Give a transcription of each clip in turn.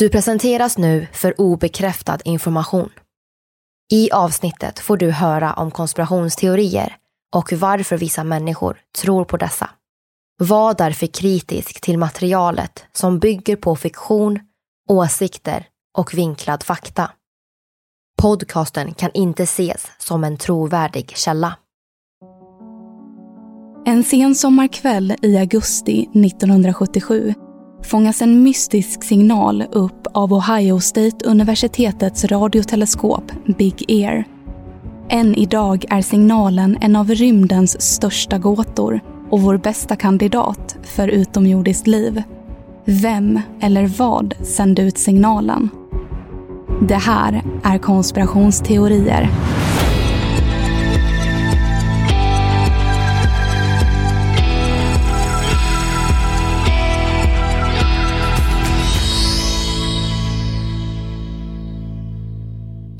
Du presenteras nu för obekräftad information. I avsnittet får du höra om konspirationsteorier och varför vissa människor tror på dessa. Var därför kritisk till materialet som bygger på fiktion, åsikter och vinklad fakta. Podcasten kan inte ses som en trovärdig källa. En sen sommarkväll i augusti 1977 fångas en mystisk signal upp av Ohio State universitetets radioteleskop Big Ear. Än idag är signalen en av rymdens största gåtor och vår bästa kandidat för utomjordiskt liv. Vem eller vad sände ut signalen? Det här är konspirationsteorier.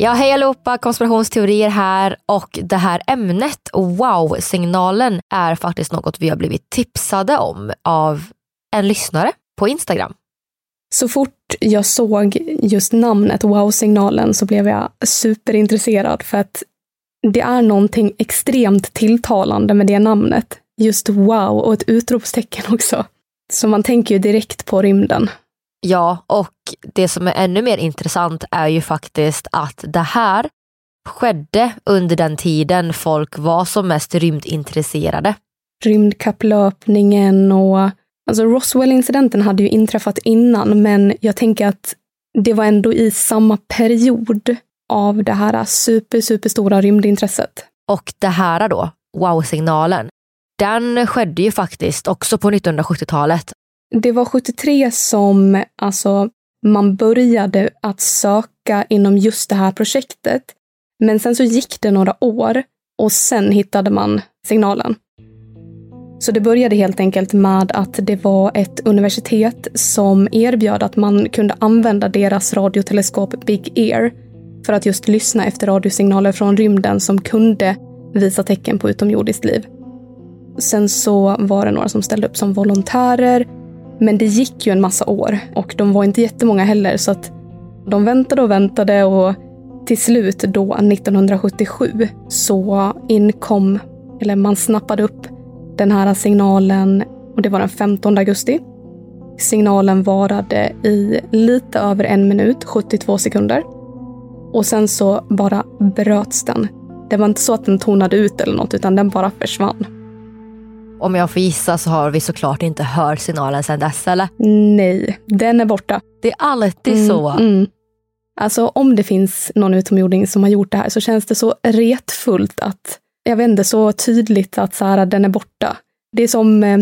Ja, hej allihopa, konspirationsteorier här och det här ämnet, wow-signalen, är faktiskt något vi har blivit tipsade om av en lyssnare på Instagram. Så fort jag såg just namnet wow-signalen så blev jag superintresserad för att det är någonting extremt tilltalande med det namnet. Just wow och ett utropstecken också. Så man tänker ju direkt på rymden. Ja, och det som är ännu mer intressant är ju faktiskt att det här skedde under den tiden folk var som mest rymdintresserade. Rymdkapplöpningen och alltså Roswell-incidenten hade ju inträffat innan, men jag tänker att det var ändå i samma period av det här super, superstora rymdintresset. Och det här då, wow-signalen, den skedde ju faktiskt också på 1970-talet det var 73 som alltså, man började att söka inom just det här projektet. Men sen så gick det några år och sen hittade man signalen. Så det började helt enkelt med att det var ett universitet som erbjöd att man kunde använda deras radioteleskop Big Ear för att just lyssna efter radiosignaler från rymden som kunde visa tecken på utomjordiskt liv. Sen så var det några som ställde upp som volontärer men det gick ju en massa år och de var inte jättemånga heller så att de väntade och väntade och till slut då 1977 så inkom, eller man snappade upp den här signalen och det var den 15 augusti. Signalen varade i lite över en minut, 72 sekunder. Och sen så bara bröts den. Det var inte så att den tonade ut eller något utan den bara försvann. Om jag får gissa så har vi såklart inte hört signalen sedan dess, eller? Nej, den är borta. Det är alltid mm, så. Mm. Alltså om det finns någon utomjording som har gjort det här så känns det så retfullt att, jag vet inte, så tydligt att så här, den är borta. Det är som eh,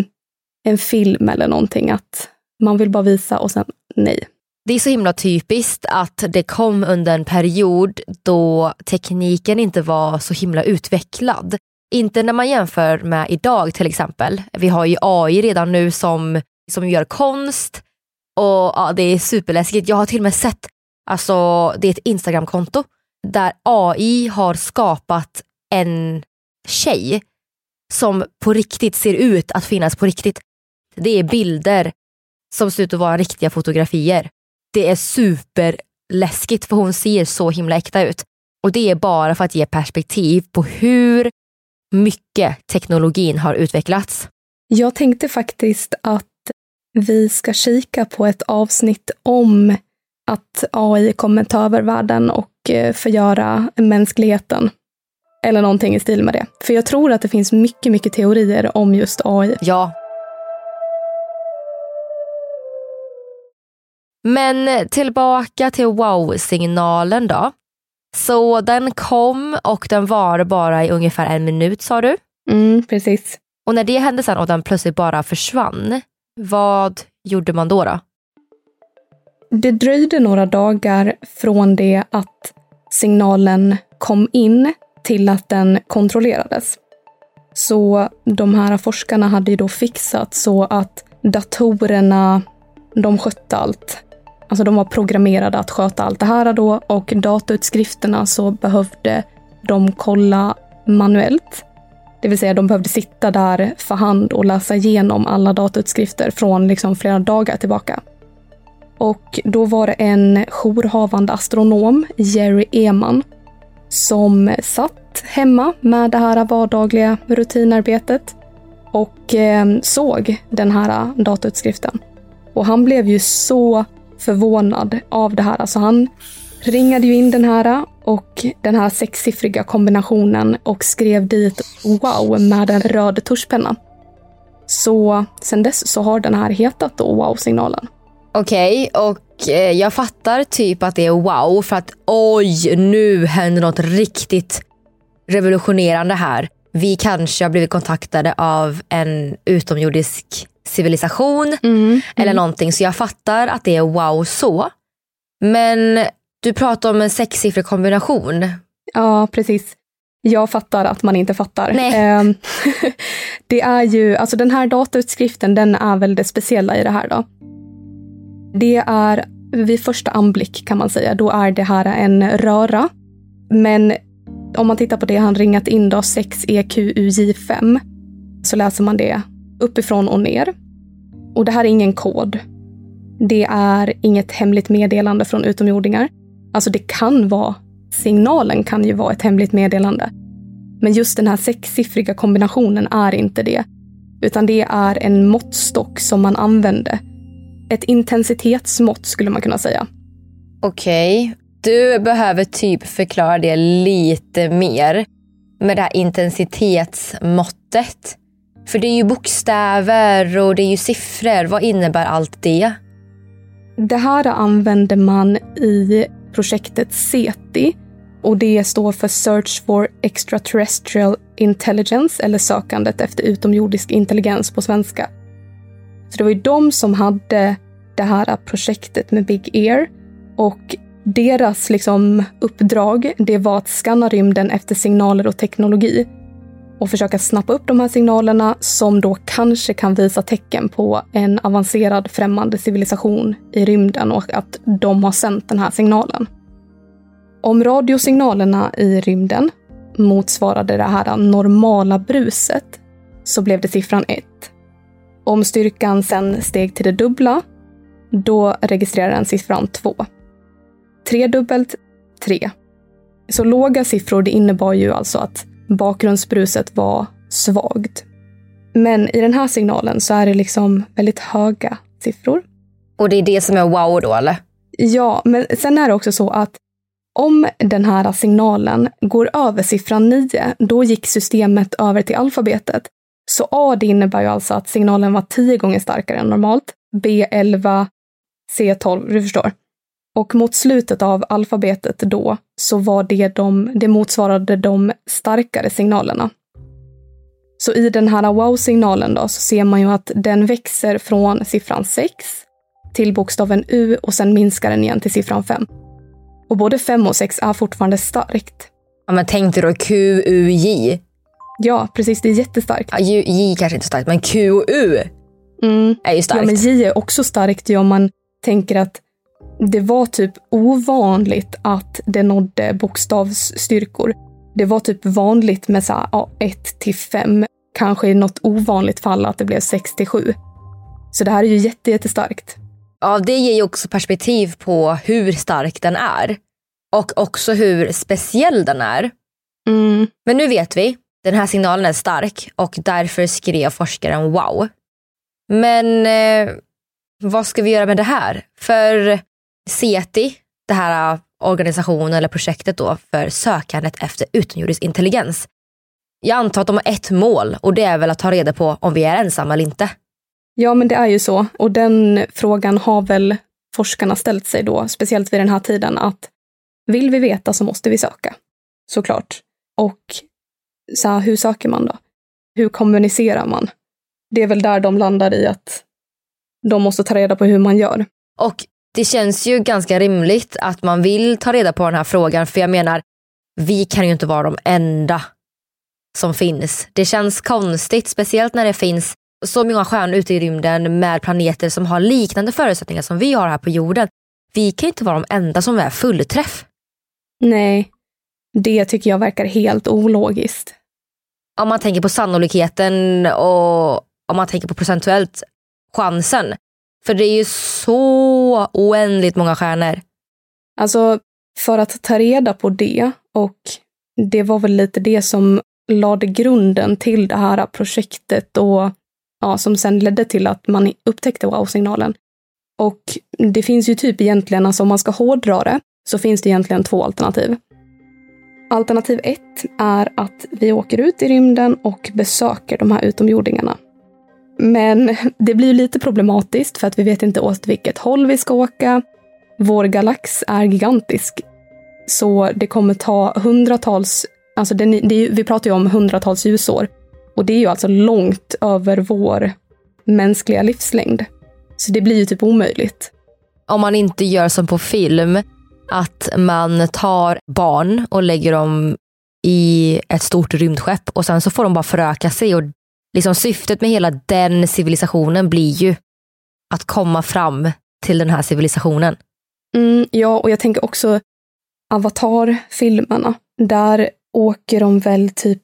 en film eller någonting, att man vill bara visa och sen nej. Det är så himla typiskt att det kom under en period då tekniken inte var så himla utvecklad. Inte när man jämför med idag till exempel. Vi har ju AI redan nu som som gör konst och ja, det är superläskigt. Jag har till och med sett, alltså det är ett Instagramkonto där AI har skapat en tjej som på riktigt ser ut att finnas på riktigt. Det är bilder som ser ut att vara riktiga fotografier. Det är superläskigt för hon ser så himla äkta ut. Och det är bara för att ge perspektiv på hur mycket teknologin har utvecklats. Jag tänkte faktiskt att vi ska kika på ett avsnitt om att AI kommer ta över världen och eh, förgöra mänskligheten. Eller någonting i stil med det. För jag tror att det finns mycket, mycket teorier om just AI. Ja. Men tillbaka till wow-signalen då. Så den kom och den var bara i ungefär en minut sa du? Mm, precis. Och när det hände sen och den plötsligt bara försvann, vad gjorde man då? då? Det dröjde några dagar från det att signalen kom in till att den kontrollerades. Så de här forskarna hade ju då fixat så att datorerna, de skötte allt. Alltså de var programmerade att sköta allt det här då och datautskrifterna så behövde de kolla manuellt. Det vill säga de behövde sitta där för hand och läsa igenom alla datautskrifter från liksom flera dagar tillbaka. Och då var det en jourhavande astronom, Jerry Eman, som satt hemma med det här vardagliga rutinarbetet och eh, såg den här datautskriften. Och han blev ju så förvånad av det här. Alltså han ringade ju in den här äh, och den här sexsiffriga kombinationen och skrev dit wow med en röd tuschpenna. Så sen dess så har den här hetat då wow-signalen. Okej, okay, och eh, jag fattar typ att det är wow för att oj, nu händer något riktigt revolutionerande här. Vi kanske har blivit kontaktade av en utomjordisk civilisation mm, eller mm. någonting. Så jag fattar att det är wow så. Men du pratar om en sexsiffrig kombination. Ja, precis. Jag fattar att man inte fattar. Eh, det är ju, alltså den här datautskriften, den är väl det speciella i det här då. Det är vid första anblick kan man säga, då är det här en röra. Men om man tittar på det han ringat in då, 6EQUJ5, så läser man det uppifrån och ner. Och det här är ingen kod. Det är inget hemligt meddelande från utomjordingar. Alltså det kan vara, signalen kan ju vara ett hemligt meddelande. Men just den här sexsiffriga kombinationen är inte det. Utan det är en måttstock som man använde. Ett intensitetsmått skulle man kunna säga. Okej, okay. du behöver typ förklara det lite mer med det här intensitetsmåttet. För det är ju bokstäver och det är ju siffror. Vad innebär allt det? Det här använder man i projektet SETI och det står för Search for Extraterrestrial Intelligence eller sökandet efter utomjordisk intelligens på svenska. Så det var ju de som hade det här projektet med Big Ear och deras liksom uppdrag det var att skanna rymden efter signaler och teknologi och försöka snappa upp de här signalerna som då kanske kan visa tecken på en avancerad främmande civilisation i rymden och att de har sänt den här signalen. Om radiosignalerna i rymden motsvarade det här normala bruset så blev det siffran 1. Om styrkan sen steg till det dubbla, då registrerar den siffran 2. Tredubbelt 3. Så låga siffror det innebar ju alltså att bakgrundsbruset var svagt. Men i den här signalen så är det liksom väldigt höga siffror. Och det är det som är wow då eller? Ja, men sen är det också så att om den här signalen går över siffran 9, då gick systemet över till alfabetet. Så A det innebär ju alltså att signalen var 10 gånger starkare än normalt. B11, C12, du förstår. Och mot slutet av alfabetet då så var det de, det motsvarade de starkare signalerna. Så i den här wow-signalen då så ser man ju att den växer från siffran 6 till bokstaven U och sen minskar den igen till siffran 5. Och både 5 och 6 är fortfarande starkt. Ja, men tänk dig då Q, U, J. Ja, precis. Det är jättestarkt. Ja, J, J kanske inte är starkt, men Q och U. Mm. är ju starkt. Ja, men J är också starkt ju om man tänker att det var typ ovanligt att det nådde bokstavsstyrkor. Det var typ vanligt med så här, ja, 1 till 5. Kanske i något ovanligt fall att det blev 6 till 7. Så det här är ju jätte, jättestarkt. Ja, det ger ju också perspektiv på hur stark den är. Och också hur speciell den är. Mm. Men nu vet vi, den här signalen är stark och därför skrev forskaren wow. Men eh, vad ska vi göra med det här? För SETI, det här organisationen eller projektet då för sökandet efter utomjordisk intelligens. Jag antar att de har ett mål och det är väl att ta reda på om vi är ensamma eller inte. Ja, men det är ju så. Och den frågan har väl forskarna ställt sig då, speciellt vid den här tiden, att vill vi veta så måste vi söka. Såklart. Och så här, hur söker man då? Hur kommunicerar man? Det är väl där de landar i att de måste ta reda på hur man gör. Och det känns ju ganska rimligt att man vill ta reda på den här frågan för jag menar, vi kan ju inte vara de enda som finns. Det känns konstigt, speciellt när det finns så många stjärnor ute i rymden med planeter som har liknande förutsättningar som vi har här på jorden. Vi kan inte vara de enda som är fullträff. Nej, det tycker jag verkar helt ologiskt. Om man tänker på sannolikheten och om man tänker på procentuellt chansen. För det är ju så oändligt många stjärnor. Alltså, för att ta reda på det, och det var väl lite det som lade grunden till det här projektet och ja, som sen ledde till att man upptäckte wow-signalen. Och det finns ju typ egentligen, alltså om man ska hårdra det, så finns det egentligen två alternativ. Alternativ ett är att vi åker ut i rymden och besöker de här utomjordingarna. Men det blir lite problematiskt för att vi vet inte åt vilket håll vi ska åka. Vår galax är gigantisk. Så det kommer ta hundratals, alltså det, det, vi pratar ju om hundratals ljusår. Och det är ju alltså långt över vår mänskliga livslängd. Så det blir ju typ omöjligt. Om man inte gör som på film, att man tar barn och lägger dem i ett stort rymdskepp och sen så får de bara föröka sig. Och liksom syftet med hela den civilisationen blir ju att komma fram till den här civilisationen. Mm, ja, och jag tänker också Avatar-filmerna. Där åker de väl typ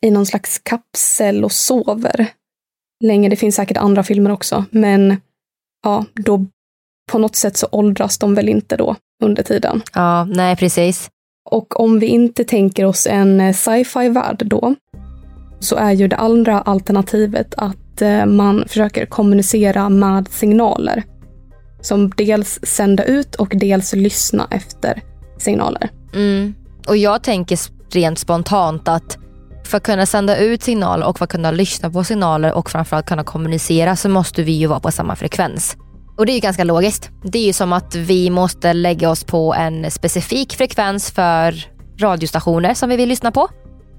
i någon slags kapsel och sover länge. Det finns säkert andra filmer också, men ja, då på något sätt så åldras de väl inte då under tiden. Ja, nej precis. Och om vi inte tänker oss en sci-fi värld då, så är ju det andra alternativet att eh, man försöker kommunicera med signaler. Som dels sända ut och dels lyssna efter signaler. Mm. Och jag tänker rent spontant att för att kunna sända ut signaler och för att kunna lyssna på signaler och framförallt kunna kommunicera så måste vi ju vara på samma frekvens. Och det är ju ganska logiskt. Det är ju som att vi måste lägga oss på en specifik frekvens för radiostationer som vi vill lyssna på.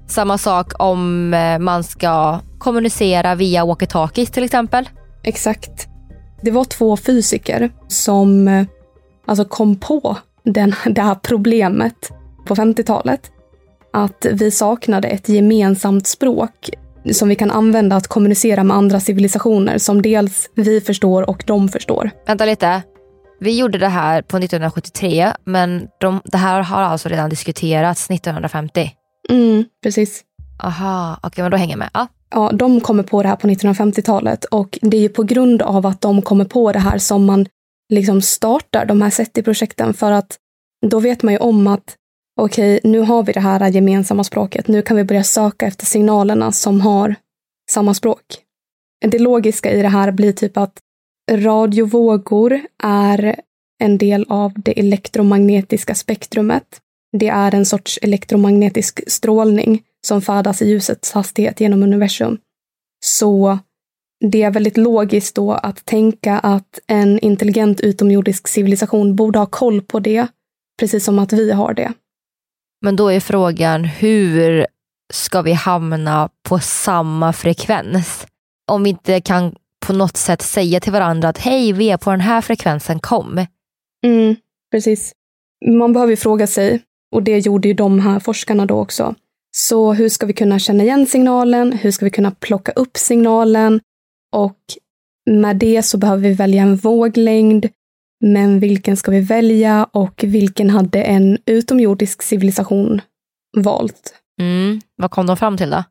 Samma sak om eh, man ska kommunicera via walkie-talkies till exempel. Exakt. Det var två fysiker som eh, alltså kom på den, det här problemet på 50-talet. Att vi saknade ett gemensamt språk som vi kan använda att kommunicera med andra civilisationer som dels vi förstår och de förstår. Vänta lite. Vi gjorde det här på 1973 men de, det här har alltså redan diskuterats 1950. Mm, precis. Aha, okej okay, men då hänger jag med. Ja. ja, de kommer på det här på 1950-talet och det är ju på grund av att de kommer på det här som man liksom startar de här SETI-projekten för att då vet man ju om att okej, nu har vi det här gemensamma språket. Nu kan vi börja söka efter signalerna som har samma språk. Det logiska i det här blir typ att radiovågor är en del av det elektromagnetiska spektrumet. Det är en sorts elektromagnetisk strålning som färdas i ljusets hastighet genom universum. Så det är väldigt logiskt då att tänka att en intelligent utomjordisk civilisation borde ha koll på det, precis som att vi har det. Men då är frågan, hur ska vi hamna på samma frekvens? Om vi inte kan på något sätt säga till varandra att hej, vi är på den här frekvensen, kom. Mm, precis. Man behöver fråga sig, och det gjorde ju de här forskarna då också. Så hur ska vi kunna känna igen signalen? Hur ska vi kunna plocka upp signalen? Och med det så behöver vi välja en våglängd. Men vilken ska vi välja och vilken hade en utomjordisk civilisation valt? Mm. Vad kom de fram till då?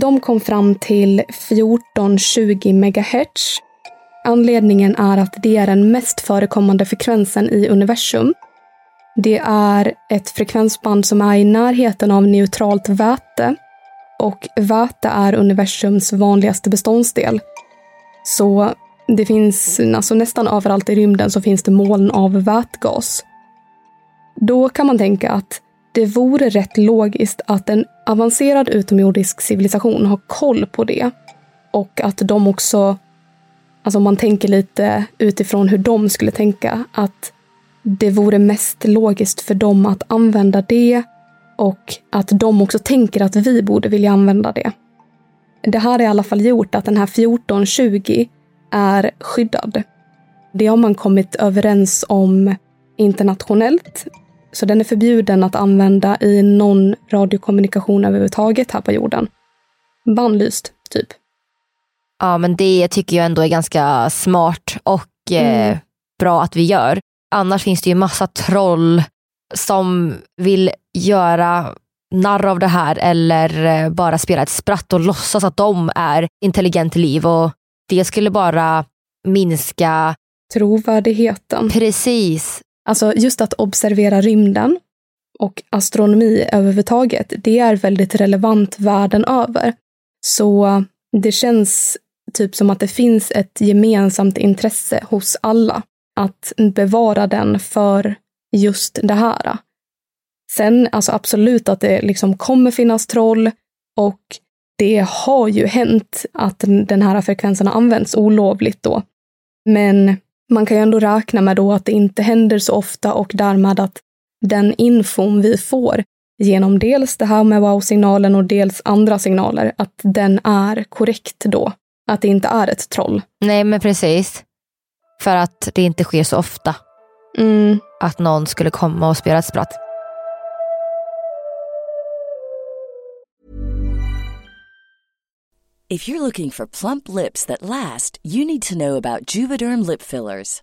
De kom fram till 1420 MHz. Anledningen är att det är den mest förekommande frekvensen i universum. Det är ett frekvensband som är i närheten av neutralt väte och väte är universums vanligaste beståndsdel. Så det finns, alltså nästan överallt i rymden så finns det moln av vätgas. Då kan man tänka att det vore rätt logiskt att en avancerad utomjordisk civilisation har koll på det. Och att de också, alltså om man tänker lite utifrån hur de skulle tänka, att det vore mest logiskt för dem att använda det och att de också tänker att vi borde vilja använda det. Det här har i alla fall gjort att den här 1420 är skyddad. Det har man kommit överens om internationellt. Så den är förbjuden att använda i någon radiokommunikation överhuvudtaget här på jorden. Bannlyst, typ. Ja, men det tycker jag ändå är ganska smart och eh, Mm. bra att vi gör. Annars finns det ju massa troll som vill göra narr av det här eller eh, bara spela ett spratt och låtsas att de är intelligent liv och det skulle bara minska Trovärdigheten. precis. Alltså just att observera rymden och astronomi överhuvudtaget, det är väldigt relevant världen över. Så det känns typ som att det finns ett gemensamt intresse hos alla att bevara den för just det här. Sen, alltså absolut att det liksom kommer finnas troll och det har ju hänt att den här frekvensen har använts olovligt då. Men man kan ju ändå räkna med då att det inte händer så ofta och därmed att den infon vi får genom dels det här med wow-signalen och dels andra signaler, att den är korrekt då. Att det inte är ett troll. Nej men precis. För att det inte sker så ofta Mm. att någon skulle komma och spela ett spratt. If you're looking for plump lips that last, you need to know about Juvederm lip fillers.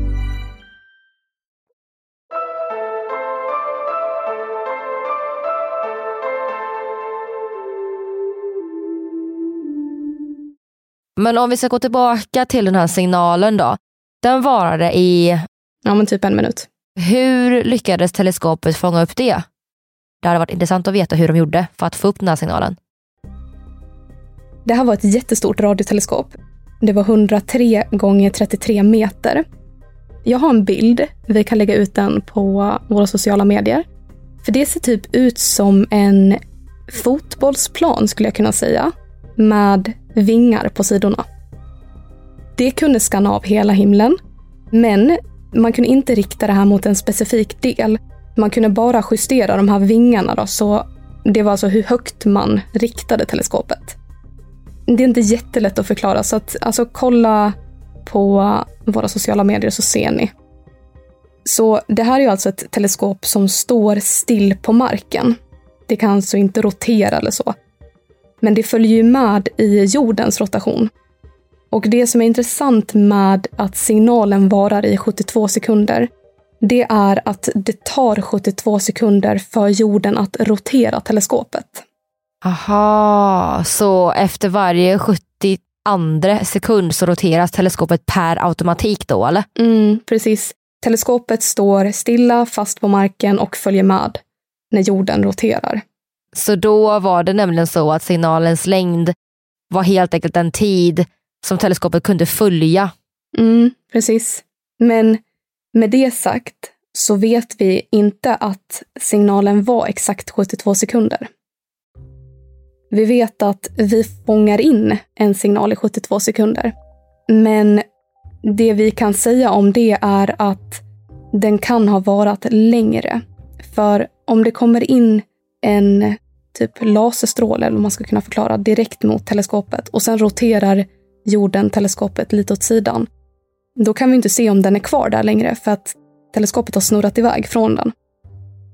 Men om vi ska gå tillbaka till den här signalen då. Den varade i, Ja, men typ en minut. hur lyckades teleskopet fånga upp det? Det hade varit intressant att veta hur de gjorde för att få upp den här signalen. Det här var ett jättestort radioteleskop. Det var 103 gånger 33 meter. Jag har en bild, vi kan lägga ut den på våra sociala medier. För det ser typ ut som en fotbollsplan skulle jag kunna säga, med vingar på sidorna. Det kunde skanna av hela himlen, men man kunde inte rikta det här mot en specifik del. Man kunde bara justera de här vingarna då, så det var alltså hur högt man riktade teleskopet. Det är inte jättelätt att förklara, så att alltså kolla på våra sociala medier så ser ni. Så det här är alltså ett teleskop som står still på marken. Det kan alltså inte rotera eller så. Men det följer ju med i jordens rotation. Och det som är intressant med att signalen varar i 72 sekunder, det är att det tar 72 sekunder för jorden att rotera teleskopet. Aha, så efter varje 72 sekund så roteras teleskopet per automatik då eller? Mm, precis. Teleskopet står stilla, fast på marken och följer med när jorden roterar. Så då var det nämligen så att signalens längd var helt enkelt den tid som teleskopet kunde följa. Mm, precis. Men med det sagt så vet vi inte att signalen var exakt 72 sekunder. Vi vet att vi fångar in en signal i 72 sekunder. Men det vi kan säga om det är att den kan ha varat längre. För om det kommer in en typ laserstråle, eller vad man ska kunna förklara, direkt mot teleskopet och sen roterar jorden teleskopet lite åt sidan. Då kan vi inte se om den är kvar där längre för att teleskopet har snurrat iväg från den.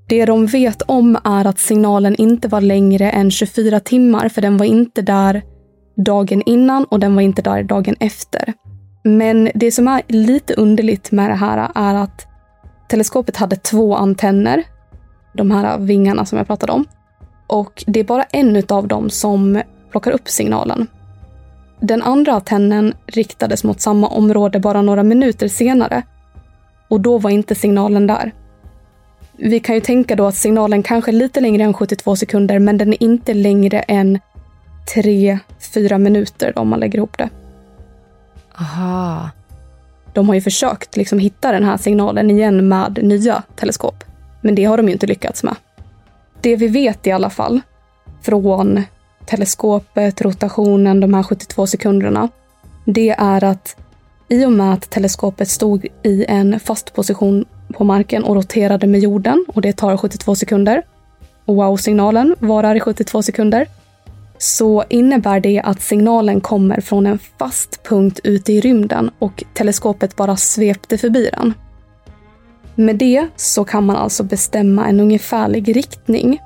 Det de vet om är att signalen inte var längre än 24 timmar för den var inte där dagen innan och den var inte där dagen efter. Men det som är lite underligt med det här är att teleskopet hade två antenner, de här vingarna som jag pratade om. Och det är bara en av dem som plockar upp signalen. Den andra antennen riktades mot samma område bara några minuter senare. Och då var inte signalen där. Vi kan ju tänka då att signalen kanske är lite längre än 72 sekunder, men den är inte längre än 3-4 minuter om man lägger ihop det. Aha. De har ju försökt liksom hitta den här signalen igen med nya teleskop. Men det har de ju inte lyckats med. Det vi vet i alla fall från teleskopet, rotationen, de här 72 sekunderna, det är att i och med att teleskopet stod i en fast position på marken och roterade med jorden och det tar 72 sekunder och wow-signalen varar i 72 sekunder så innebär det att signalen kommer från en fast punkt ute i rymden och teleskopet bara svepte förbi den. Med det så kan man alltså bestämma en ungefärlig riktning.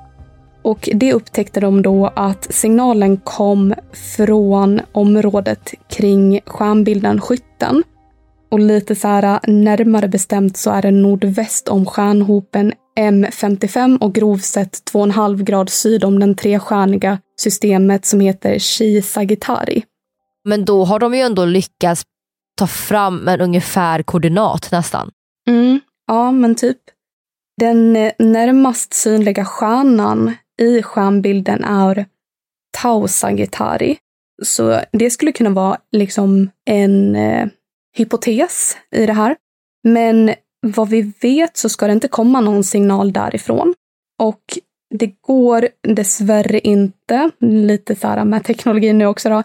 Och det upptäckte de då att signalen kom från området kring stjärnbilden Skytten. Och lite så här närmare bestämt så är det nordväst om stjärnhopen M55 och grovt sett 2,5 grad syd om den trestjärniga systemet som heter Chi Sagittari. Men då har de ju ändå lyckats ta fram en ungefär koordinat nästan. Mm, ja, men typ. Den eh, närmast synliga stjärnan i stjärnbilden är Tau Sagittari. Så det skulle kunna vara liksom en eh, hypotes i det här. Men vad vi vet så ska det inte komma någon signal därifrån. Och det går dessvärre inte, lite så här med teknologin nu också då,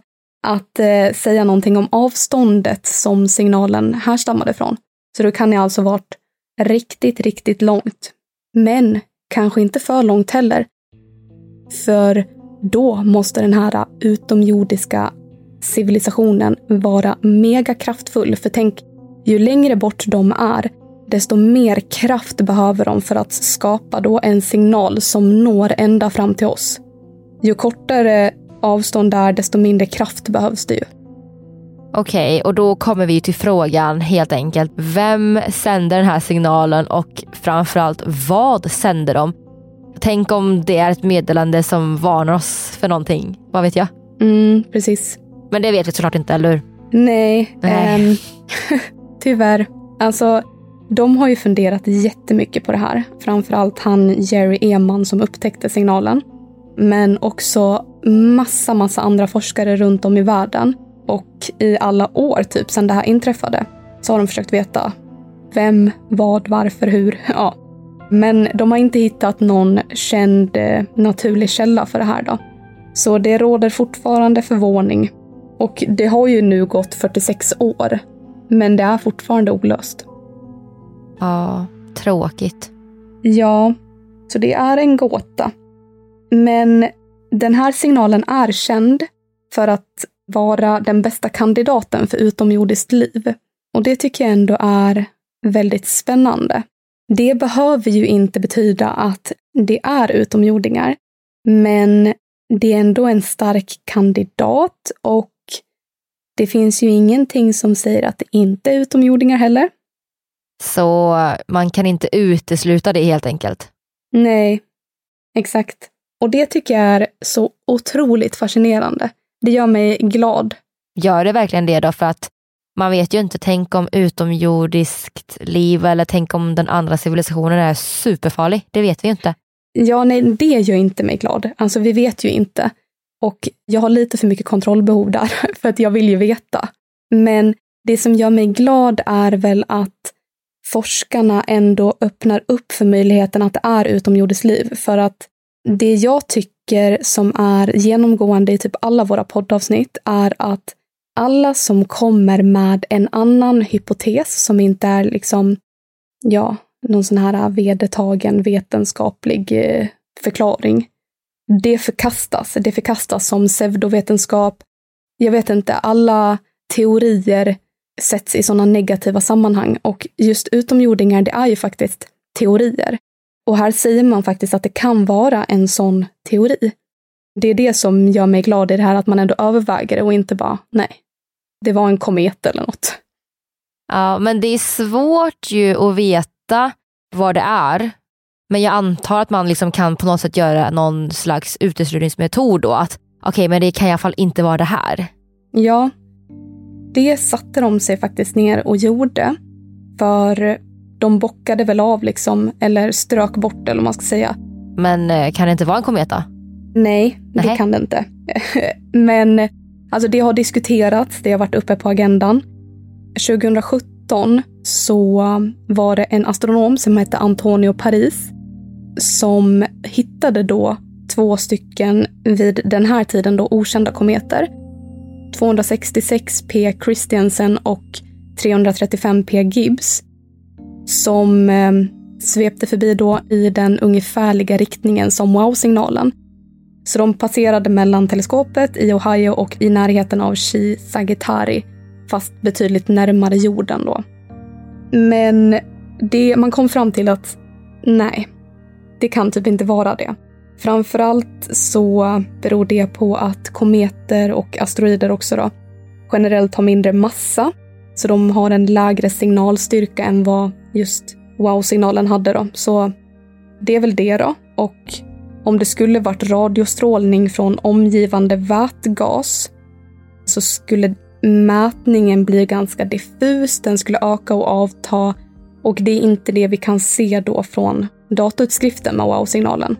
att eh, säga någonting om avståndet som signalen härstammade från. Så det kan ju alltså varit riktigt, riktigt långt. Men kanske inte för långt heller. För då måste den här utomjordiska civilisationen vara mega kraftfull. För tänk, ju längre bort de är, desto mer kraft behöver de för att skapa då en signal som når ända fram till oss. Ju kortare avstånd där, desto mindre kraft behövs det ju. Okej, okay, och då kommer vi till frågan helt enkelt. Vem sänder den här signalen och framförallt vad sänder de? Tänk om det är ett meddelande som varnar oss för någonting. Vad vet jag? Mm, precis. Men det vet vi såklart inte, eller hur? Nej, Nej. Ähm, tyvärr. Alltså, de har ju funderat jättemycket på det här. Framförallt han Jerry Eman som upptäckte signalen. Men också massa, massa andra forskare runt om i världen. Och i alla år, typ sedan det här inträffade, så har de försökt veta vem, vad, varför, hur. Ja. Men de har inte hittat någon känd eh, naturlig källa för det här då. Så det råder fortfarande förvåning. Och det har ju nu gått 46 år. Men det är fortfarande olöst. Ja, tråkigt. Ja, så det är en gåta. Men den här signalen är känd för att vara den bästa kandidaten för utomjordiskt liv. Och det tycker jag ändå är väldigt spännande. Det behöver ju inte betyda att det är utomjordingar, men det är ändå en stark kandidat och det finns ju ingenting som säger att det inte är utomjordingar heller. Så man kan inte utesluta det helt enkelt? Nej, exakt. Och det tycker jag är så otroligt fascinerande. Det gör mig glad. Gör det verkligen det då? För att man vet ju inte, tänk om utomjordiskt liv eller tänk om den andra civilisationen är superfarlig. Det vet vi ju inte. Ja, nej, det gör inte mig glad. Alltså, vi vet ju inte. Och jag har lite för mycket kontrollbehov där, för att jag vill ju veta. Men det som gör mig glad är väl att forskarna ändå öppnar upp för möjligheten att det är utomjordiskt liv. För att det jag tycker som är genomgående i typ alla våra poddavsnitt är att alla som kommer med en annan hypotes som inte är liksom, ja, någon sån här vedertagen vetenskaplig eh, förklaring, det förkastas. Det förkastas som pseudovetenskap. Jag vet inte, alla teorier sätts i sådana negativa sammanhang och just utomjordingar, det är ju faktiskt teorier. Och här säger man faktiskt att det kan vara en sån teori. Det är det som gör mig glad i det här, att man ändå överväger det och inte bara, nej, det var en komet eller något. Ja, men det är svårt ju att veta vad det är. Men jag antar att man liksom kan på något sätt göra någon slags uteslutningsmetod då. Att okej, okay, men det kan i alla fall inte vara det här. Ja, det satte de sig faktiskt ner och gjorde. För de bockade väl av liksom, eller strök bort eller vad man ska säga. Men eh, kan det inte vara en kometa? Nej, det Nej. kan det inte. Men alltså det har diskuterats, det har varit uppe på agendan. 2017 så var det en astronom som hette Antonio Paris som hittade då två stycken vid den här tiden då okända kometer. 266 P Christiansen och 335 P Gibbs som eh, svepte förbi då i den ungefärliga riktningen som wow-signalen. Så de passerade mellan teleskopet i Ohio och i närheten av Chi Sagittari, fast betydligt närmare jorden då. Men det, man kom fram till att nej, det kan typ inte vara det. Framförallt så beror det på att kometer och asteroider också då generellt har mindre massa. Så de har en lägre signalstyrka än vad just wow-signalen hade då. Så det är väl det då. Och om det skulle varit radiostrålning från omgivande vätgas så skulle mätningen bli ganska diffus, den skulle öka och avta och det är inte det vi kan se då från datautskriften med wow-signalen.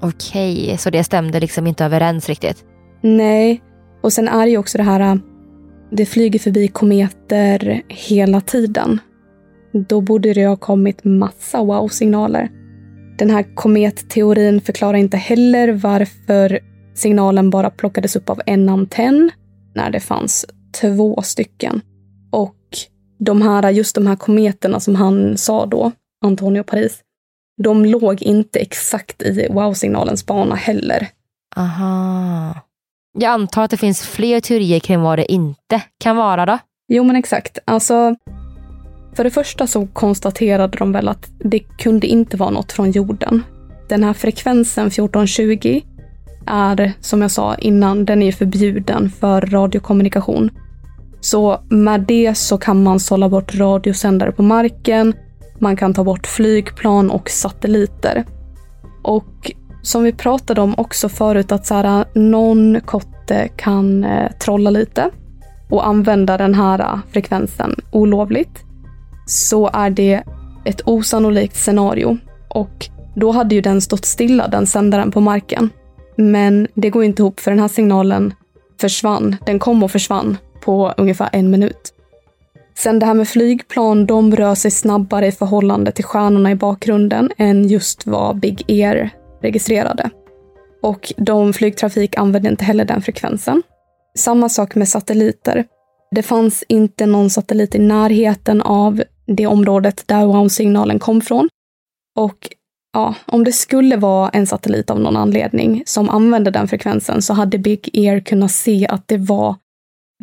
Okej, så det stämde liksom inte överens riktigt? Nej, och sen är det ju också det här, det flyger förbi kometer hela tiden. Då borde det ha kommit massa wow-signaler. Den här kometteorin förklarar inte heller varför signalen bara plockades upp av en antenn när det fanns två stycken. Och de här, just de här kometerna som han sa då, Antonio Paris, de låg inte exakt i wow-signalens bana heller. Aha. Jag antar att det finns fler teorier kring vad det inte kan vara då? Jo men exakt. Alltså, för det första så konstaterade de väl att det kunde inte vara något från jorden. Den här frekvensen 1420 är, som jag sa innan, den är förbjuden för radiokommunikation. Så med det så kan man sålla bort radiosändare på marken, man kan ta bort flygplan och satelliter. Och som vi pratade om också förut att så här, någon kotte kan eh, trolla lite och använda den här eh, frekvensen olovligt så är det ett osannolikt scenario. Och då hade ju den stått stilla, den sändaren på marken. Men det går inte ihop för den här signalen försvann. Den kom och försvann på ungefär en minut. Sen det här med flygplan, de rör sig snabbare i förhållande till stjärnorna i bakgrunden än just vad Big Air registrerade. Och de flygtrafik använde inte heller den frekvensen. Samma sak med satelliter. Det fanns inte någon satellit i närheten av det området där wow-signalen kom från. Och ja, om det skulle vara en satellit av någon anledning som använde den frekvensen så hade Big Air kunnat se att det var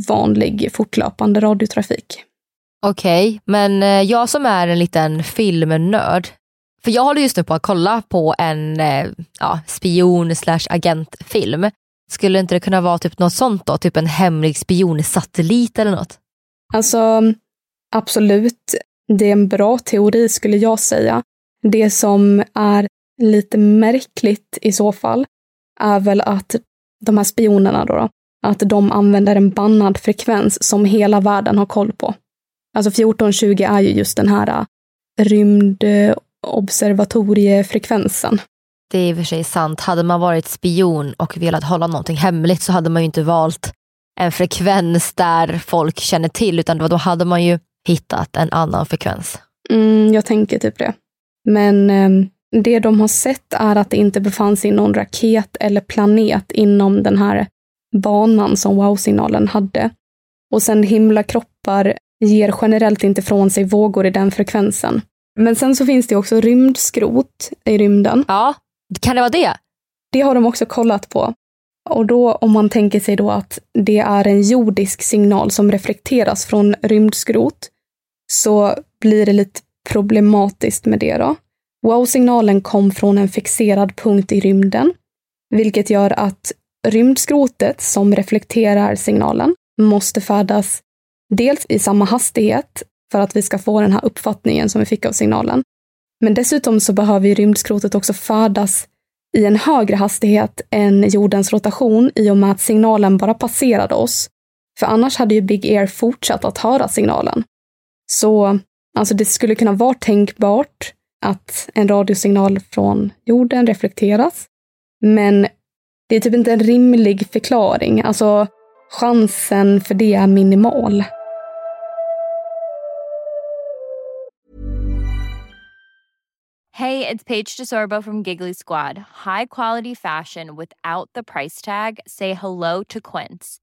vanlig fortlöpande radiotrafik. Okej, okay, men eh, jag som är en liten filmnörd, för jag håller just nu på att kolla på en eh, ja, spion slash agentfilm. Skulle inte det kunna vara typ något sånt då? Typ en hemlig spionsatellit eller något? Alltså, absolut. Det är en bra teori skulle jag säga. Det som är lite märkligt i så fall är väl att de här spionerna då, då att de använder en bannad frekvens som hela världen har koll på. Alltså 1420 är ju just den här äh, rymdobservatoriefrekvensen. Det är i och för sig sant. Hade man varit spion och velat hålla någonting hemligt så hade man ju inte valt en frekvens där folk känner till, utan då hade man ju hittat en annan frekvens. Mm, jag tänker typ det. Men eh, det de har sett är att det inte befann sig någon raket eller planet inom den här banan som wow-signalen hade. Och sen himlakroppar ger generellt inte från sig vågor i den frekvensen. Men sen så finns det också rymdskrot i rymden. Ja, kan det vara det? Det har de också kollat på. Och då om man tänker sig då att det är en jordisk signal som reflekteras från rymdskrot så blir det lite problematiskt med det då. Wow-signalen kom från en fixerad punkt i rymden, vilket gör att rymdskrotet som reflekterar signalen måste färdas dels i samma hastighet för att vi ska få den här uppfattningen som vi fick av signalen. Men dessutom så behöver rymdskrotet också färdas i en högre hastighet än jordens rotation i och med att signalen bara passerade oss. För annars hade ju Big Air fortsatt att höra signalen. Så alltså det skulle kunna vara tänkbart att en radiosignal från jorden reflekteras. Men det är typ inte en rimlig förklaring. Alltså chansen för det är minimal. Hej, det är Paige DeSorbo från Giggly Squad. High quality fashion without the price tag. Say hello to Quince.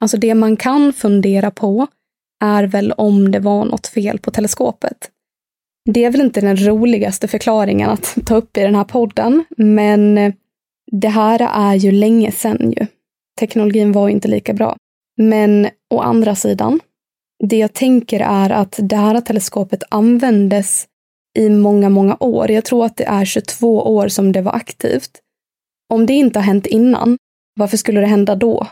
Alltså det man kan fundera på är väl om det var något fel på teleskopet. Det är väl inte den roligaste förklaringen att ta upp i den här podden, men det här är ju länge sedan ju. Teknologin var inte lika bra. Men å andra sidan, det jag tänker är att det här teleskopet användes i många, många år. Jag tror att det är 22 år som det var aktivt. Om det inte har hänt innan, varför skulle det hända då?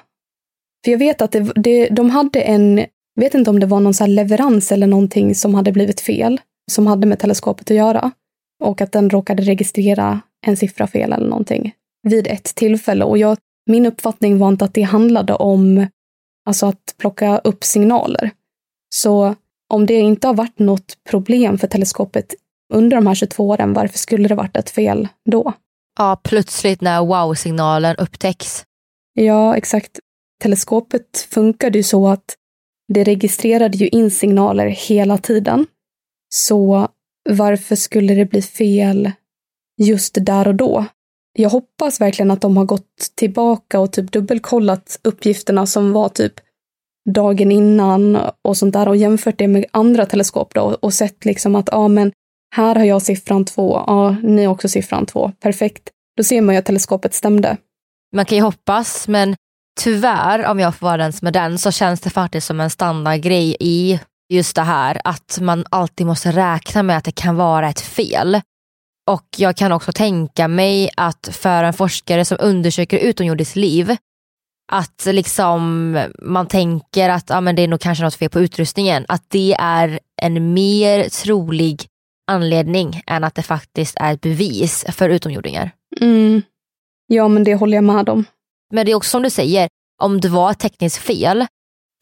För jag vet att det, det, de hade en, vet inte om det var någon så leverans eller någonting som hade blivit fel, som hade med teleskopet att göra. Och att den råkade registrera en siffra fel eller någonting vid ett tillfälle. Och jag, min uppfattning var inte att det handlade om alltså att plocka upp signaler. Så om det inte har varit något problem för teleskopet under de här 22 åren, varför skulle det varit ett fel då? Ja, plötsligt när wow-signalen upptäcks. Ja, exakt teleskopet funkade ju så att det registrerade ju in signaler hela tiden. Så varför skulle det bli fel just där och då? Jag hoppas verkligen att de har gått tillbaka och typ dubbelkollat uppgifterna som var typ dagen innan och sånt där och jämfört det med andra teleskop då och sett liksom att ja, men här har jag siffran två, ja, ni har också siffran två, perfekt. Då ser man ju att teleskopet stämde. Man kan ju hoppas, men tyvärr, om jag får vara den som är den, så känns det faktiskt som en standardgrej i just det här att man alltid måste räkna med att det kan vara ett fel. Och jag kan också tänka mig att för en forskare som undersöker utomjordiskt liv, att liksom man tänker att ah, men det är nog kanske något fel på utrustningen, att det är en mer trolig anledning än att det faktiskt är ett bevis för utomjordingar. Mm. Ja, men det håller jag med om. Men det är också som du säger, om det var ett tekniskt fel,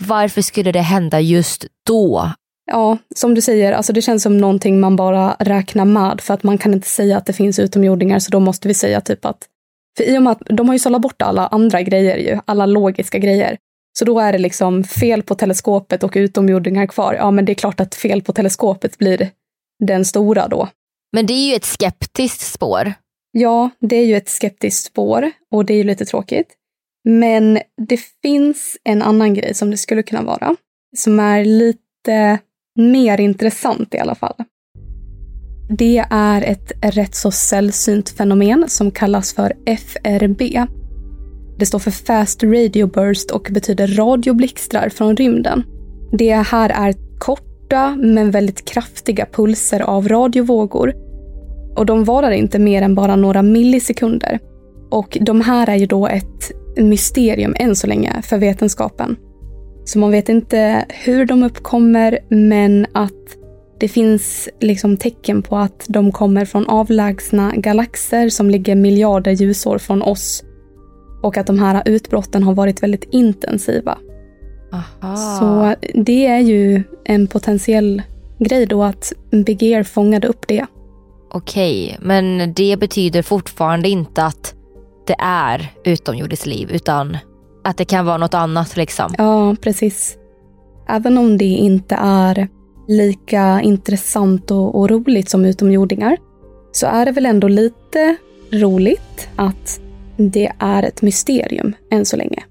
varför skulle det hända just då? Ja, som du säger, alltså det känns som någonting man bara räknar med för att man kan inte säga att det finns utomjordingar så då måste vi säga typ att för i och med att de har ju sållat bort alla andra grejer ju, alla logiska grejer. Så då är det liksom fel på teleskopet och utomjordingar kvar. Ja, men det är klart att fel på teleskopet blir den stora då. Men det är ju ett skeptiskt spår. Ja, det är ju ett skeptiskt spår och det är ju lite tråkigt. Men det finns en annan grej som det skulle kunna vara, som är lite mer intressant i alla fall. Det är ett rätt så sällsynt fenomen som kallas för FRB. Det står för Fast Radio Burst och betyder radioblixtrar från rymden. Det här är korta men väldigt kraftiga pulser av radiovågor. Och de varar inte mer än bara några millisekunder. Och de här är ju då ett mysterium än så länge för vetenskapen. Så man vet inte hur de uppkommer, men att det finns liksom tecken på att de kommer från avlägsna galaxer som ligger miljarder ljusår från oss. Och att de här utbrotten har varit väldigt intensiva. Aha. Så det är ju en potentiell grej då att Big Ear fångade upp det. Okej, men det betyder fortfarande inte att det är utomjordiskt liv utan att det kan vara något annat liksom. Ja, precis. Även om det inte är lika intressant och, och roligt som utomjordingar så är det väl ändå lite roligt att det är ett mysterium än så länge.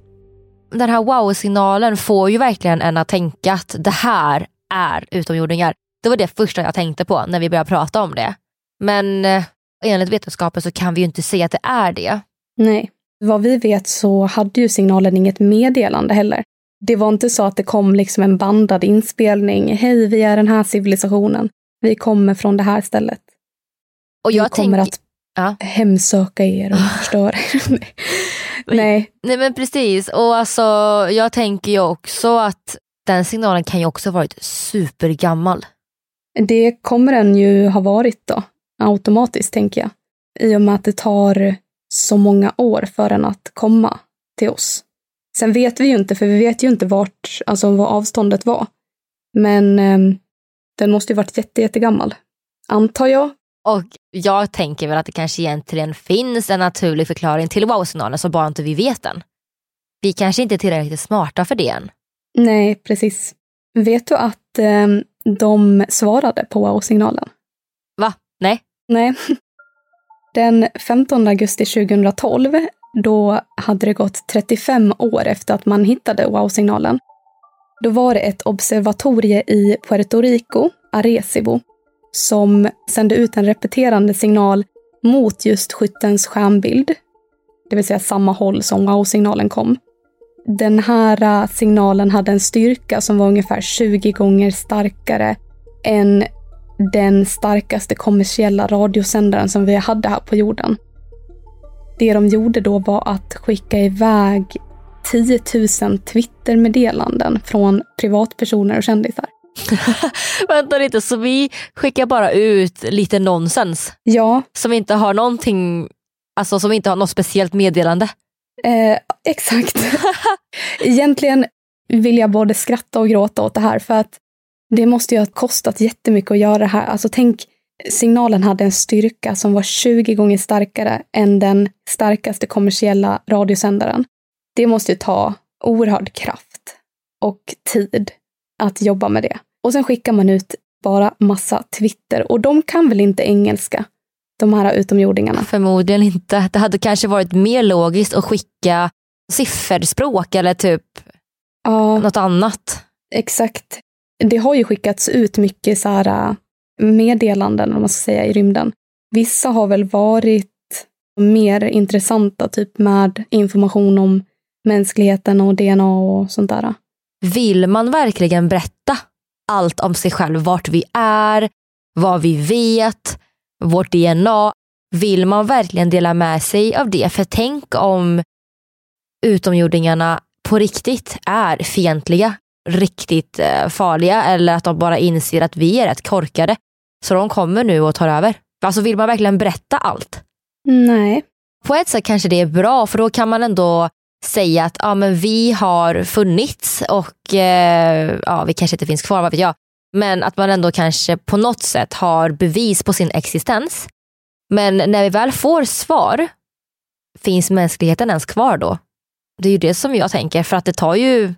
Den här wow-signalen får ju verkligen en att tänka att det här är utomjordingar. Det var det första jag tänkte på när vi började prata om det. Men eh, enligt vetenskapen så kan vi ju inte säga att det är det. Nej. Vad vi vet så hade ju signalen inget meddelande heller. Det var inte så att det kom liksom en bandad inspelning. Hej, vi är den här civilisationen. Vi kommer från det här stället. Och jag vi kommer tänk- att Ja. hemsöka er och förstöra er. Nej. Nej men precis, och alltså jag tänker ju också att den signalen kan ju också ha varit supergammal. Det kommer den ju ha varit då, automatiskt tänker jag. I och med att det tar så många år för den att komma till oss. Sen vet vi ju inte, för vi vet ju inte vart, alltså vad avståndet var. Men eh, den måste ju varit jätte, jättegammal. Antar jag. Och jag tänker väl att det kanske egentligen finns en naturlig förklaring till wow-signalen så bara inte vi vet den. Vi kanske inte är tillräckligt smarta för det än. Nej, precis. Vet du att eh, de svarade på wow-signalen? Va? Nej? Nej. Den 15 augusti 2012, då hade det gått 35 år efter att man hittade wow-signalen. Då var det ett observatorie i Puerto Rico, Arecibo, som sände ut en repeterande signal mot just skyttens skärmbild. Det vill säga samma håll som wow-signalen kom. Den här signalen hade en styrka som var ungefär 20 gånger starkare än den starkaste kommersiella radiosändaren som vi hade här på jorden. Det de gjorde då var att skicka iväg 10 000 Twitter-meddelanden från privatpersoner och kändisar. Vänta lite, så vi skickar bara ut lite nonsens Ja, som inte har någonting, alltså som inte har något speciellt meddelande? eh, exakt. Egentligen vill jag både skratta och gråta åt det här för att det måste ju ha kostat jättemycket att göra det här. Alltså tänk, signalen hade en styrka som var 20 gånger starkare än den starkaste kommersiella radiosändaren. Det måste ju ta oerhörd kraft och tid att jobba med det. Och sen skickar man ut bara massa Twitter och de kan väl inte engelska, de här utomjordingarna. Förmodligen inte. Det hade kanske varit mer logiskt att skicka sifferspråk eller typ Ja, något annat. exakt. Det har ju skickats ut mycket så här äh, meddelanden, om man ska säga, i rymden. Vissa har väl varit mer intressanta, typ med information om mänskligheten och DNA och sånt där. Vill man verkligen berätta allt om sig själv, vart vi är, vad vi vet, vårt DNA? Vill man verkligen dela med sig av det? För tänk om utomjordingarna på riktigt är fientliga, riktigt eh, farliga eller att de bara inser att vi är rätt korkade. Så de kommer nu och tar över. Alltså vill man verkligen berätta allt? Nej. På ett sätt kanske det är bra för då kan man ändå säga att ja, men vi har funnits och eh, ja, vi kanske inte finns kvar, vad vet jag. Men att man ändå kanske på något sätt har bevis på sin existens. Men när vi väl får svar, finns mänskligheten ens kvar då? Det är ju det som jag tänker, för att det tar ju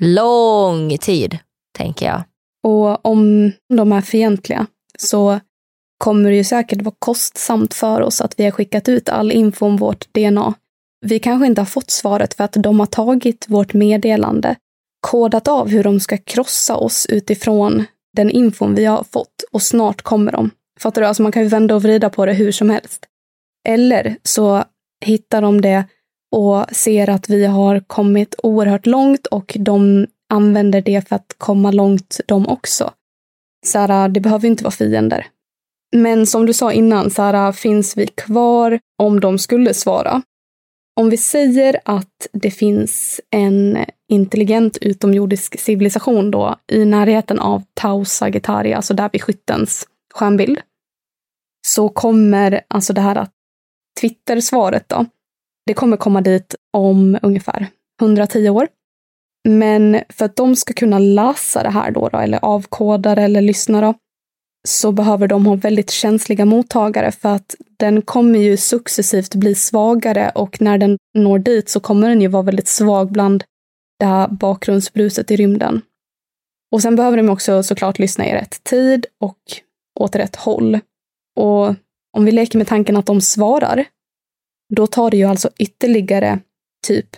lång tid, tänker jag. Och om de är fientliga så kommer det ju säkert vara kostsamt för oss att vi har skickat ut all info om vårt DNA. Vi kanske inte har fått svaret för att de har tagit vårt meddelande, kodat av hur de ska krossa oss utifrån den infon vi har fått och snart kommer de. Fattar du? Alltså man kan ju vända och vrida på det hur som helst. Eller så hittar de det och ser att vi har kommit oerhört långt och de använder det för att komma långt de också. Så här, det behöver inte vara fiender. Men som du sa innan, så här, finns vi kvar om de skulle svara? Om vi säger att det finns en intelligent utomjordisk civilisation då i närheten av Tau Sagittaria, alltså där vid skyttens stjärnbild, så kommer alltså det här att Twitter-svaret då, det kommer komma dit om ungefär 110 år. Men för att de ska kunna läsa det här då, då eller avkoda det eller lyssna då, så behöver de ha väldigt känsliga mottagare för att den kommer ju successivt bli svagare och när den når dit så kommer den ju vara väldigt svag bland det här bakgrundsbruset i rymden. Och sen behöver de också såklart lyssna i rätt tid och åt rätt håll. Och om vi leker med tanken att de svarar, då tar det ju alltså ytterligare typ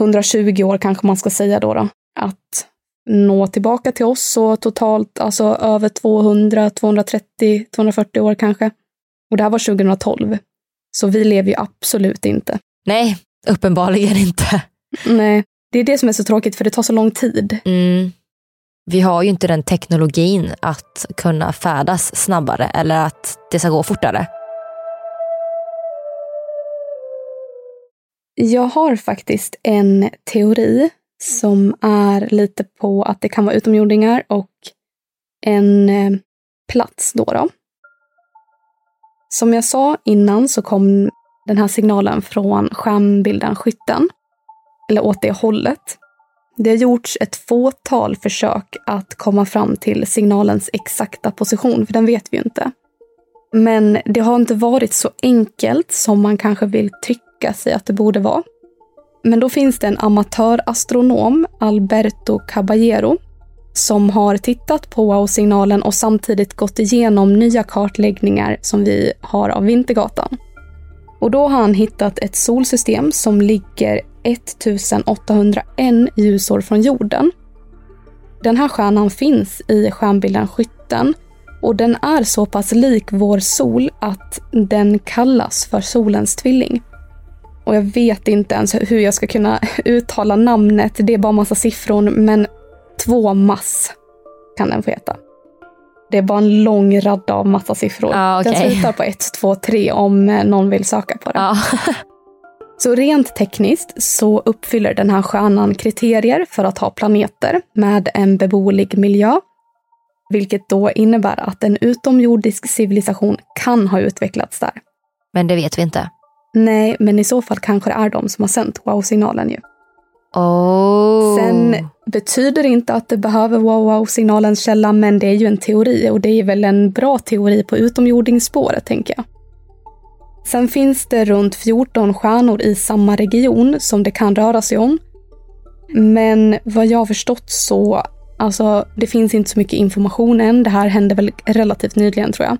120 år kanske man ska säga då, då att nå tillbaka till oss så totalt alltså över 200, 230, 240 år kanske. Och det här var 2012. Så vi lever ju absolut inte. Nej, uppenbarligen inte. Nej, det är det som är så tråkigt för det tar så lång tid. Mm. Vi har ju inte den teknologin att kunna färdas snabbare eller att det ska gå fortare. Jag har faktiskt en teori som är lite på att det kan vara utomjordingar och en eh, plats då. då. Som jag sa innan så kom den här signalen från skärmbilden Skytten, eller åt det hållet. Det har gjorts ett fåtal försök att komma fram till signalens exakta position, för den vet vi ju inte. Men det har inte varit så enkelt som man kanske vill tycka sig att det borde vara. Men då finns det en amatörastronom, Alberto Caballero, som har tittat på wow-signalen och samtidigt gått igenom nya kartläggningar som vi har av Vintergatan. Och då har han hittat ett solsystem som ligger 1801 ljusår från jorden. Den här stjärnan finns i stjärnbilden Skytten och den är så pass lik vår sol att den kallas för solens tvilling. Och jag vet inte ens hur jag ska kunna uttala namnet. Det är bara massa siffror, men två mass kan den få heta. Det är bara en lång radda av massa siffror. Ah, okay. Den slutar på 1, 2, 3 om eh, någon vill söka på den. Ah. så rent tekniskt så uppfyller den här stjärnan kriterier för att ha planeter med en beboelig miljö. Vilket då innebär att en utomjordisk civilisation kan ha utvecklats där. Men det vet vi inte. Nej, men i så fall kanske det är de som har sänt wow-signalen ju. Oh. Sen betyder det inte att det behöver vara wow-signalens källa, men det är ju en teori och det är väl en bra teori på utomjordingsspåret, tänker jag. Sen finns det runt 14 stjärnor i samma region som det kan röra sig om. Men vad jag har förstått så, alltså det finns inte så mycket information än. Det här hände väl relativt nyligen tror jag.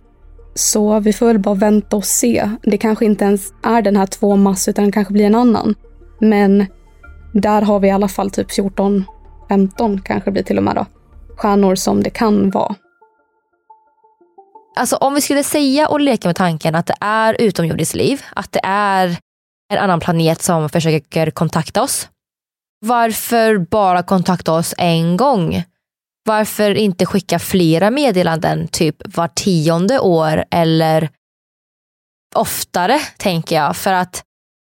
Så vi får väl bara vänta och se. Det kanske inte ens är den här två mass utan det kanske blir en annan. Men där har vi i alla fall typ 14, 15 kanske blir till och med då. Stjärnor som det kan vara. Alltså om vi skulle säga och leka med tanken att det är utomjordiskt liv, att det är en annan planet som försöker kontakta oss. varför bara kontakta oss en gång? Varför inte skicka flera meddelanden, typ var tionde år eller oftare, tänker jag. För att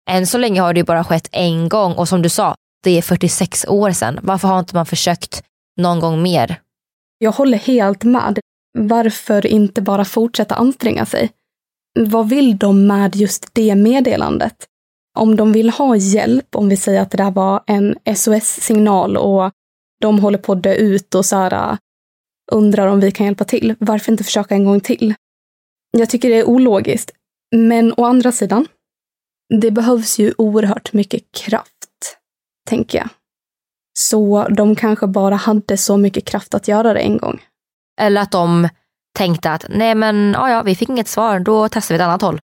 än så länge har det bara skett en gång och som du sa, det är 46 år sedan. Varför har inte man försökt någon gång mer? Jag håller helt med. Varför inte bara fortsätta anstränga sig? Vad vill de med just det meddelandet? Om de vill ha hjälp, om vi säger att det där var en SOS-signal och de håller på att dö ut och så här, undrar om vi kan hjälpa till, varför inte försöka en gång till? Jag tycker det är ologiskt. Men å andra sidan, det behövs ju oerhört mycket kraft, tänker jag. Så de kanske bara hade så mycket kraft att göra det en gång. Eller att de tänkte att nej men ja, ja, vi fick inget svar, då testar vi ett annat håll.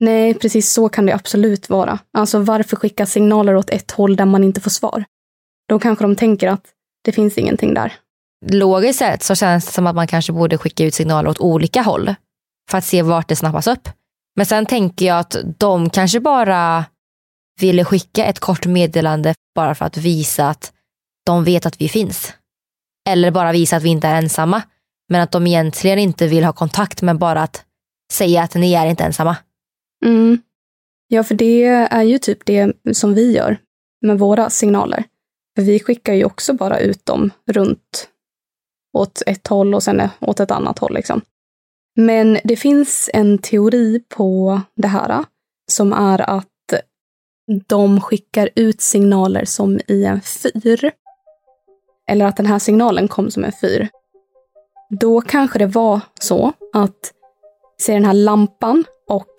Nej, precis så kan det absolut vara. Alltså varför skicka signaler åt ett håll där man inte får svar? Då kanske de tänker att det finns ingenting där. Logiskt sett så känns det som att man kanske borde skicka ut signaler åt olika håll för att se vart det snappas upp. Men sen tänker jag att de kanske bara ville skicka ett kort meddelande bara för att visa att de vet att vi finns. Eller bara visa att vi inte är ensamma. Men att de egentligen inte vill ha kontakt men bara att säga att ni är inte ensamma. Mm. Ja, för det är ju typ det som vi gör med våra signaler. För vi skickar ju också bara ut dem runt åt ett håll och sen åt ett annat håll. Liksom. Men det finns en teori på det här som är att de skickar ut signaler som i en fyr. Eller att den här signalen kom som en fyr. Då kanske det var så att, se den här lampan och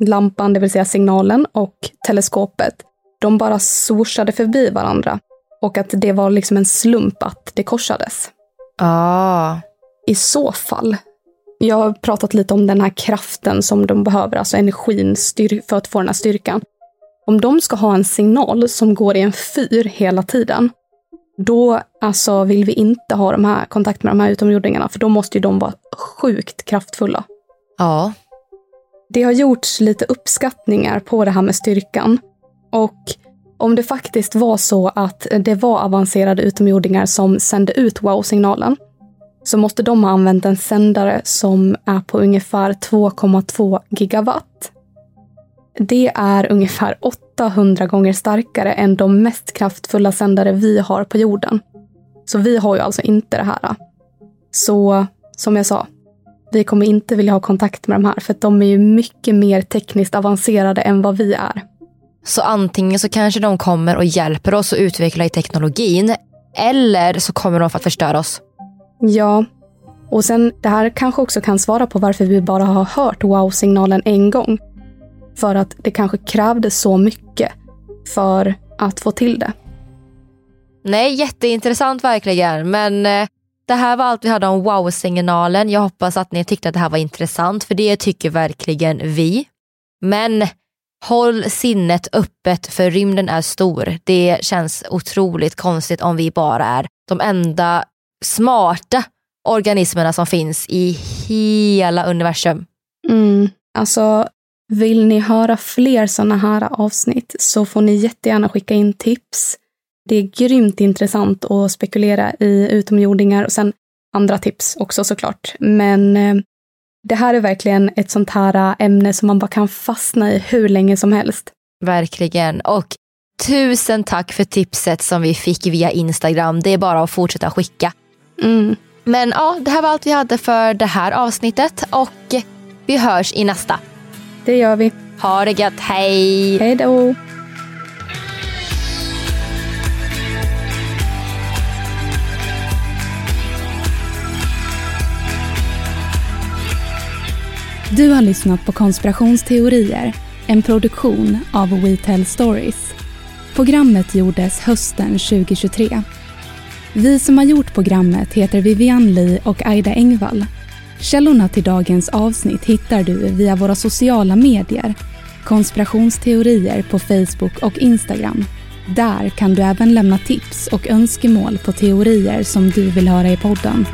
lampan, det vill säga signalen, och teleskopet, de bara swooshade förbi varandra. Och att det var liksom en slump att det korsades. Ah. I så fall jag har pratat lite om den här kraften som de behöver, alltså energin för att få den här styrkan. Om de ska ha en signal som går i en fyr hela tiden, då alltså vill vi inte ha de här kontakt med de här utomjordingarna, för då måste ju de vara sjukt kraftfulla. Ja. Det har gjorts lite uppskattningar på det här med styrkan. Och om det faktiskt var så att det var avancerade utomjordingar som sände ut wow-signalen, så måste de ha använt en sändare som är på ungefär 2,2 gigawatt. Det är ungefär 800 gånger starkare än de mest kraftfulla sändare vi har på jorden. Så vi har ju alltså inte det här. Så som jag sa, vi kommer inte vilja ha kontakt med de här för de är ju mycket mer tekniskt avancerade än vad vi är. Så antingen så kanske de kommer och hjälper oss att utveckla i teknologin eller så kommer de för att förstöra oss. Ja, och sen det här kanske också kan svara på varför vi bara har hört wow-signalen en gång. För att det kanske krävdes så mycket för att få till det. Nej, jätteintressant verkligen. Men eh, det här var allt vi hade om wow-signalen. Jag hoppas att ni tyckte att det här var intressant, för det tycker verkligen vi. Men håll sinnet öppet, för rymden är stor. Det känns otroligt konstigt om vi bara är de enda smarta organismerna som finns i hela universum. Mm. Alltså, vill ni höra fler sådana här avsnitt så får ni jättegärna skicka in tips. Det är grymt intressant att spekulera i utomjordingar och sen andra tips också såklart. Men eh, det här är verkligen ett sånt här ämne som man bara kan fastna i hur länge som helst. Verkligen. Och tusen tack för tipset som vi fick via Instagram. Det är bara att fortsätta skicka. Mm. Men ja, det här var allt vi hade för det här avsnittet och vi hörs i nästa. Det gör vi. Ha det gött, hej! Hej då! Du har lyssnat på Konspirationsteorier, en produktion av We Tell Stories. Programmet gjordes hösten 2023 vi som har gjort programmet heter Vivian Lee och Aida Engvall. Källorna till dagens avsnitt hittar du via våra sociala medier, konspirationsteorier på Facebook och Instagram. Där kan du även lämna tips och önskemål på teorier som du vill höra i podden.